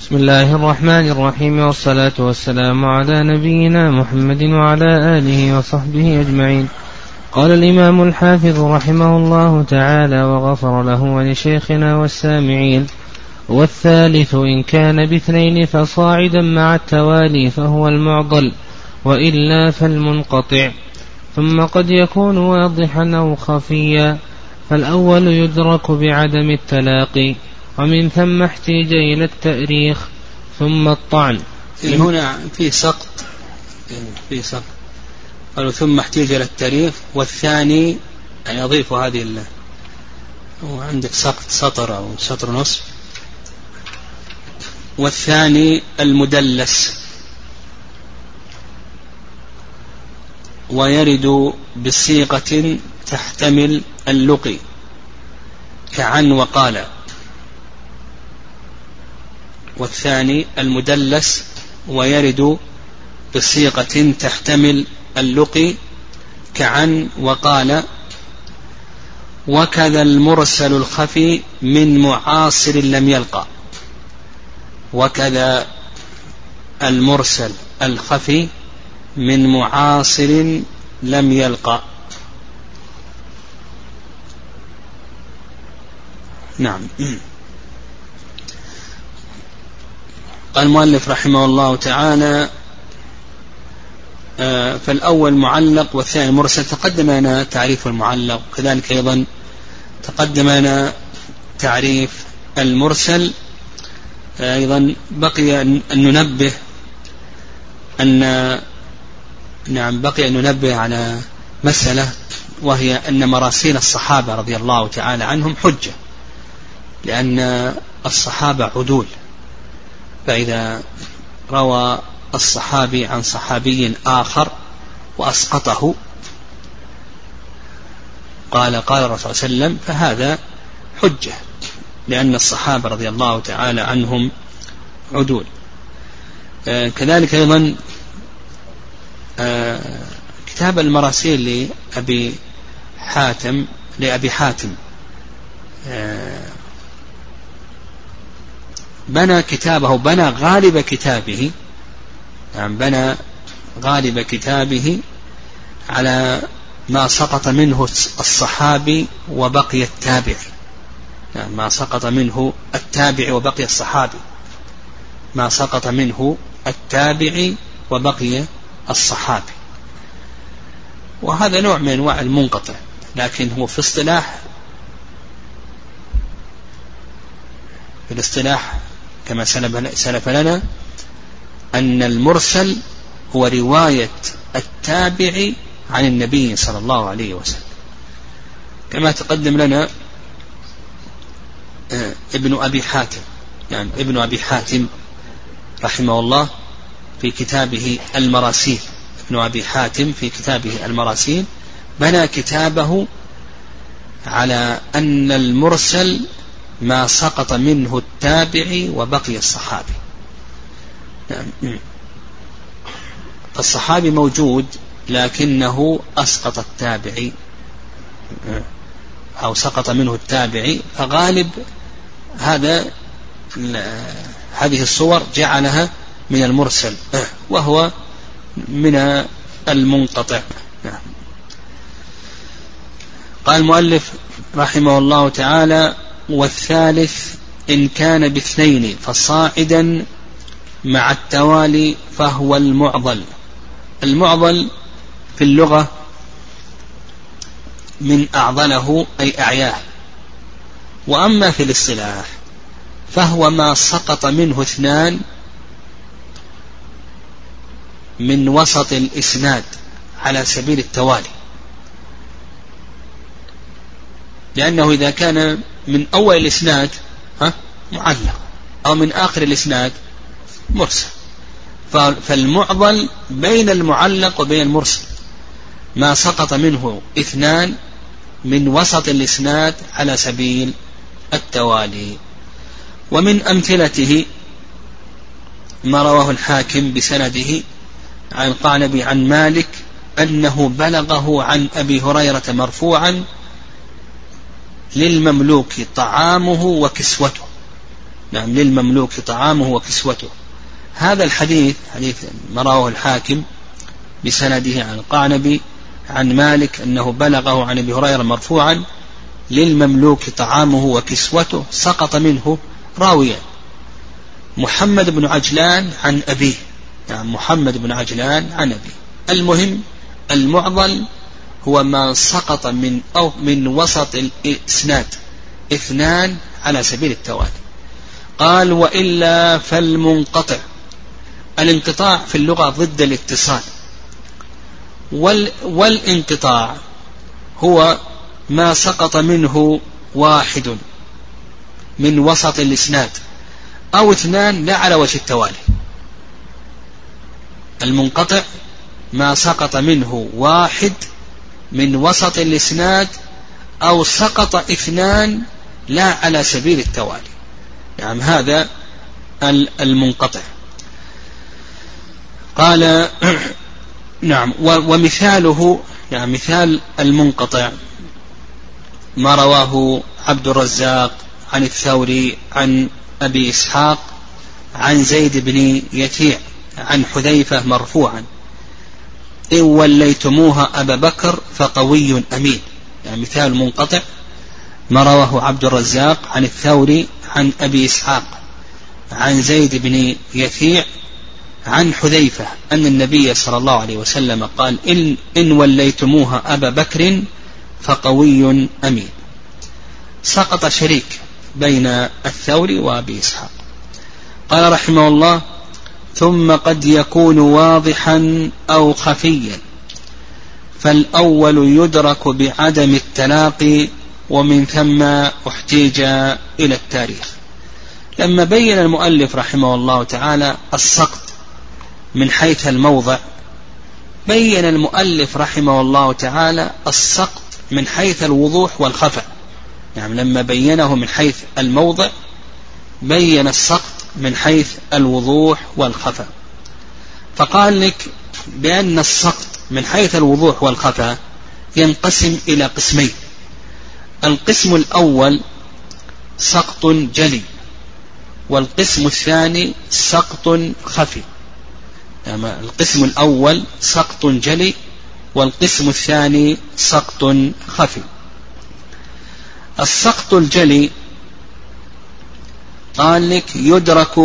بسم الله الرحمن الرحيم والصلاة والسلام على نبينا محمد وعلى آله وصحبه أجمعين. قال الإمام الحافظ رحمه الله تعالى وغفر له ولشيخنا والسامعين. والثالث إن كان باثنين فصاعدا مع التوالي فهو المعضل وإلا فالمنقطع. ثم قد يكون واضحا أو خفيا فالأول يدرك بعدم التلاقي. ومن ثم احتيج إلى التأريخ ثم الطعن. هنا في سقط في سقط. قالوا ثم احتيج إلى التاريخ والثاني يعني أضيف هذه ال وعندك سقط سطر أو سطر نصف. والثاني المدلس. ويرد بصيغة تحتمل اللقي. كعن وقال. والثاني المدلس ويرد بصيغة تحتمل اللقي كعن وقال وكذا المرسل الخفي من معاصر لم يلقى. وكذا المرسل الخفي من معاصر لم يلقى. نعم. قال المؤلف رحمه الله تعالى آه، فالأول معلق والثاني مرسل تقدم لنا تعريف المعلق. وكذلك أيضا تقدم لنا تعريف المرسل. آه، أيضا بقي أن ننبه أن نعم بقي أن ننبه على مسألة وهي أن مراسيل الصحابة رضي الله تعالى عنهم حجة لأن الصحابة عدول. فإذا روى الصحابي عن صحابي آخر وأسقطه قال قال الرسول صلى الله عليه وسلم فهذا حجة لأن الصحابة رضي الله تعالى عنهم عدول. آه كذلك أيضا آه كتاب المراسيل لأبي حاتم لأبي حاتم آه بنى كتابه بنى غالب كتابه يعني بنى غالب كتابه على ما سقط منه الصحابي وبقي التابع. يعني ما سقط منه التابع وبقي الصحابي. ما سقط منه التابع وبقي الصحابي. وهذا نوع من أنواع المنقطع لكن هو في اصطلاح في الاصطلاح كما سلف لنا أن المرسل هو رواية التابع عن النبي صلى الله عليه وسلم. كما تقدم لنا آه، ابن أبي حاتم يعني ابن أبي حاتم رحمه الله في كتابه المراسيل. ابن أبي حاتم في كتابه المراسيل بنى كتابه على أن المرسل ما سقط منه التابع وبقي الصحابي. نعم. الصحابي موجود لكنه أسقط التابعي أو سقط منه التابعي فغالب هذا هذه الصور جعلها من المرسل وهو من المنقطع. نعم. قال المؤلف رحمه الله تعالى والثالث إن كان باثنين فصاعدا مع التوالي فهو المعضل. المعضل في اللغة من أعضله أي أعياه. وأما في الاصطلاح فهو ما سقط منه اثنان من وسط الإسناد على سبيل التوالي. لأنه إذا كان من أول الإسناد ها معلق. أو من آخر الإسناد مرسل. فالمعضل بين المعلق وبين المرسل. ما سقط منه اثنان من وسط الإسناد على سبيل التوالي. ومن أمثلته ما رواه الحاكم بسنده عن قعنبي عن مالك أنه بلغه عن أبي هريرة مرفوعا للمملوك طعامه وكسوته. نعم للمملوك طعامه وكسوته. هذا الحديث حديث ما رواه الحاكم بسنده عن القعنبي عن مالك أنه بلغه عن أبي هريرة مرفوعا للمملوك طعامه وكسوته سقط منه راويا. محمد بن عجلان عن أبيه. نعم محمد بن عجلان عن أبيه. المهم المعضل هو ما سقط من أو من وسط الإسناد. اثنان على سبيل التوالي قال وإلا فالمنقطع. الانقطاع في اللغة ضد الاتصال. وال والانقطاع هو ما سقط منه واحد من وسط الإسناد. أو اثنان لا على وجه التوالي. المنقطع ما سقط منه واحد من وسط الإسناد أو سقط اثنان لا على سبيل التوالي. نعم هذا المنقطع. قال نعم ومثاله يعني مثال المنقطع. ما رواه عبد الرزاق عن الثوري عن أبي إسحاق عن زيد بن يتيع عن حذيفة مرفوعا. إن وليتموها أبا بكر فقوي أمين. يعني مثال منقطع ما رواه عبد الرزاق عن الثوري عن أبي إسحاق عن زيد بن يثيع عن حذيفة أن النبي صلى الله عليه وسلم قال إن, إن وليتموها أبا بكر فقوي أمين. سقط شريك بين الثوري وأبي إسحاق. قال رحمه الله ثم قد يكون واضحا أو خفيا. فالأول يدرك بعدم التلاقي ومن ثم احتيج إلى التاريخ. لما بين المؤلف رحمه الله تعالى السقط من حيث الموضع بين المؤلف رحمه الله تعالى السقط من حيث الوضوح والخفاء يعني لما بينه من حيث الموضع بين السقط من حيث الوضوح والخفاء. فقال لك بأن السقط من حيث الوضوح والخفاء ينقسم إلى قسمين. القسم الأول سقط جلي والقسم الثاني سقط خفي. يعني القسم الأول سقط جلي والقسم الثاني سقط خفي. السقط الجلي قال لك يدرك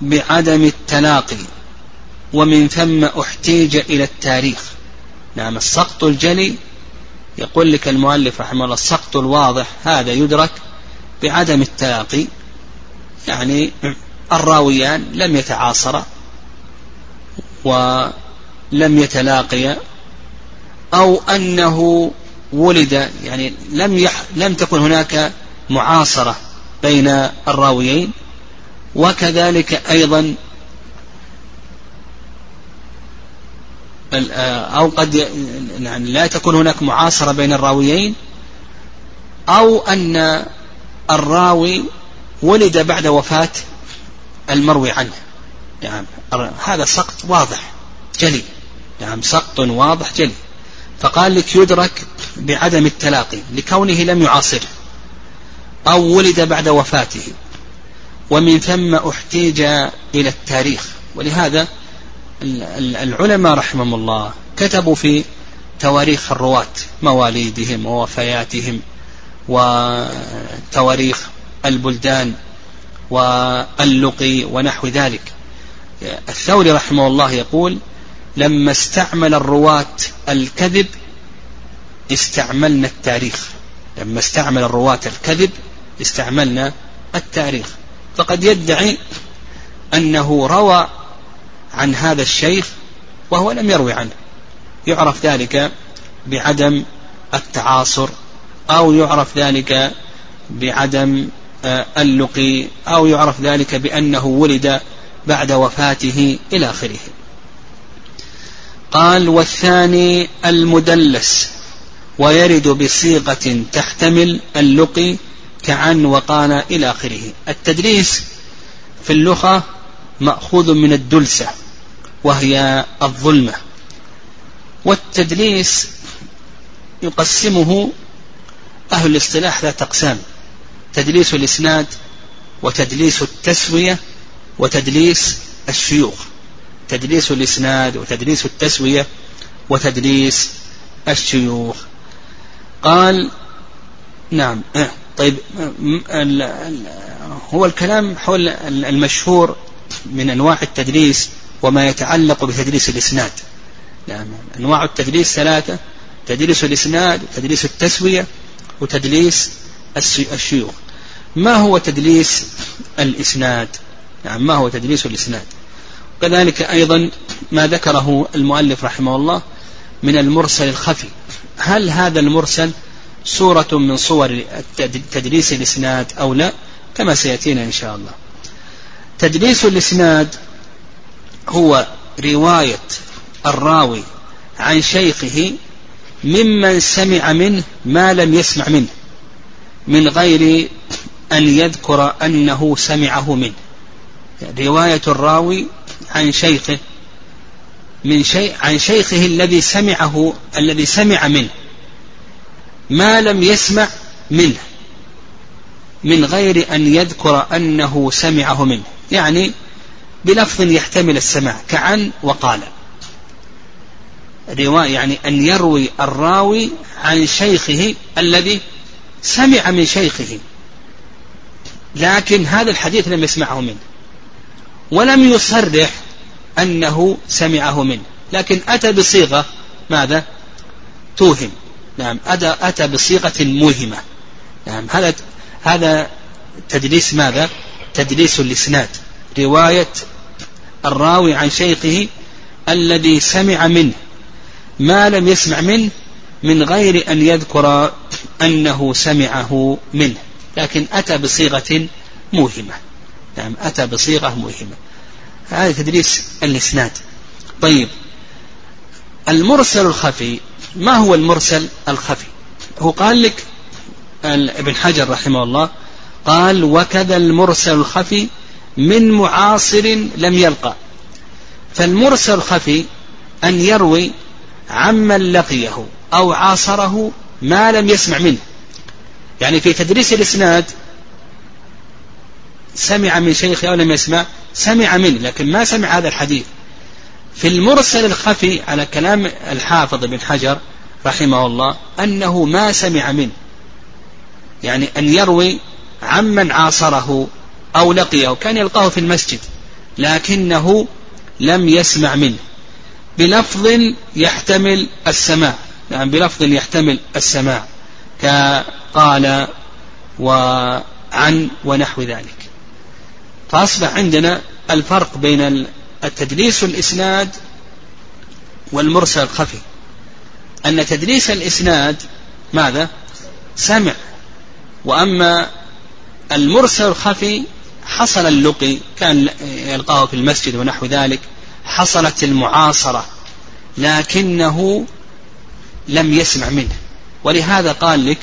بعدم التلاقي ومن ثم أحتيج إلى التاريخ. نعم السقط الجلي يقول لك المؤلف رحمه الله السقط الواضح هذا يدرك بعدم التلاقي يعني الراويان لم يتعاصرا ولم يتلاقيا أو أنه ولد يعني لم يح لم تكن هناك معاصرة. بين الراويين وكذلك أيضا أو قد يعني لا تكون هناك معاصرة بين الراويين أو أن الراوي ولد بعد وفاة المروي عنه. يعني هذا سقط واضح جلي. يعني سقط واضح جلي. فقال لك يدرك بعدم التلاقي لكونه لم يعاصره. أو ولد بعد وفاته. ومن ثم احتيج إلى التاريخ. ولهذا العلماء رحمهم الله كتبوا في تواريخ الرواة مواليدهم ووفياتهم وتواريخ البلدان واللقي ونحو ذلك. الثوري رحمه الله يقول لما استعمل الرواة الكذب استعملنا التاريخ. لما استعمل الرواة الكذب استعملنا التاريخ. فقد يدعي أنه روى عن هذا الشيخ وهو لم يروي عنه. يعرف ذلك بعدم التعاصر أو يعرف ذلك بعدم آه، اللقي أو يعرف ذلك بأنه ولد بعد وفاته إلى آخره. قال والثاني المدلس ويرد بصيغة تحتمل اللقي كعن وقال إلى آخره. التدليس في اللغة مأخوذ من الدلسة وهي الظلمة. والتدليس يقسمه أهل الاصطلاح ذات أقسام تدليس الإسناد وتدليس التسوية وتدليس الشيوخ. تدليس الإسناد وتدليس التسوية وتدليس الشيوخ. قال نعم آه، طيب هو الكلام حول المشهور من أنواع التدليس وما يتعلق بتدليس الإسناد. نعم أنواع التدليس ثلاثة تدليس الإسناد وتدليس التسوية وتدليس الشيوخ. ما هو تدليس الإسناد؟ نعم ما هو تدليس الإسناد؟ كذلك أيضا ما ذكره المؤلف رحمه الله من المرسل الخفي. هل هذا المرسل صورة من صور تدليس الإسناد أو لا كما سيأتينا إن شاء الله. تدليس الإسناد هو رواية الراوي عن شيخه ممن سمع منه ما لم يسمع منه من غير أن يذكر أنه سمعه منه. رواية الراوي عن شيخه من شيء عن شيخه الذي سمعه الذي سمع منه. ما لم يسمع منه من غير أن يذكر أنه سمعه منه. يعني بلفظ يحتمل السماع كعن وقال. رواية يعني أن يروي الراوي عن شيخه الذي سمع من شيخه. لكن هذا الحديث لم يسمعه منه. ولم يصرح أنه سمعه منه. لكن أتى بصيغة ماذا؟ توهم. نعم. أتى, بصيغة موهمة. نعم. هذا هذا تدليس ماذا؟ تدليس الإسناد. رواية الراوي عن شيخه الذي سمع منه ما لم يسمع منه من غير أن يذكر أنه سمعه منه. لكن أتى بصيغة موهمة. نعم. أتى بصيغة موهمة. هذا تدريس الإسناد. طيب. المرسل الخفي ما هو المرسل الخفي؟ هو قال لك ابن حجر رحمه الله قال وكذا المرسل الخفي من معاصر لم يلقى فالمرسل الخفي أن يروي عمن لقيه أو عاصره ما لم يسمع منه. يعني في تدريس الإسناد سمع من شيخه أو لم يسمع سمع منه لكن ما سمع هذا الحديث. في المرسل الخفي على كلام الحافظ بن حجر رحمه الله أنه ما سمع منه. يعني أن يروي عمن عاصره أو لقيه كان يلقاه في المسجد لكنه لم يسمع منه. بلفظ يحتمل السماع يعني بلفظ يحتمل السماع كقال وعن ونحو ذلك. فأصبح عندنا الفرق بين التدليس الإسناد والمرسل الخفي أن تدليس الإسناد ماذا؟ سمع وأما المرسل الخفي حصل اللقي كان يلقاه في المسجد ونحو ذلك حصلت المعاصرة لكنه لم يسمع منه. ولهذا قال لك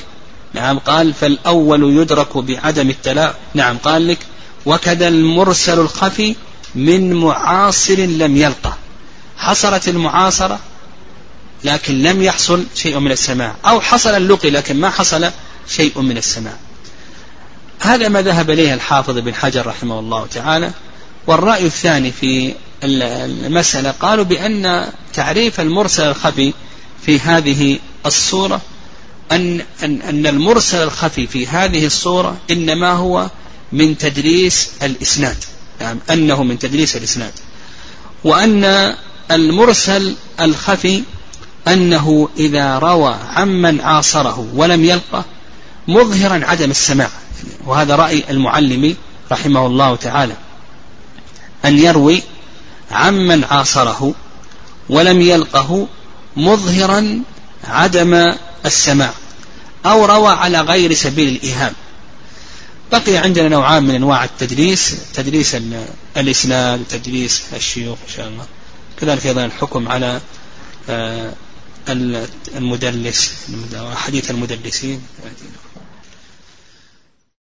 نعم قال فالأول يدرك بعدم التلاء نعم قال لك وكذا المرسل الخفي من معاصر لم يلقى. حصلت المعاصرة لكن لم يحصل شيء من السماع أو حصل اللقي لكن ما حصل شيء من السماع هذا ما ذهب إليه الحافظ بن حجر رحمه الله تعالى. والرأي الثاني في المسألة قالوا بأن تعريف المرسل الخفي في هذه الصورة أن, أن, أن المرسل الخفي في هذه الصورة إنما هو من تدريس الإسناد. يعني أنه من تدريس الإسناد. وأن المرسل الخفي أنه إذا روى عمن عاصره ولم يلقه مظهرا عدم السماع. وهذا رأي المعلم رحمه الله تعالى. أن يروي عمن عاصره ولم يلقه مظهرا عدم السماع. أو روى على غير سبيل الإيهام. بقي عندنا نوعان من أنواع التدريس تدريس الإسناد وتدريس الشيوخ إن شاء الله. كذلك أيضا الحكم على آه، المدلس حديث المدلسين.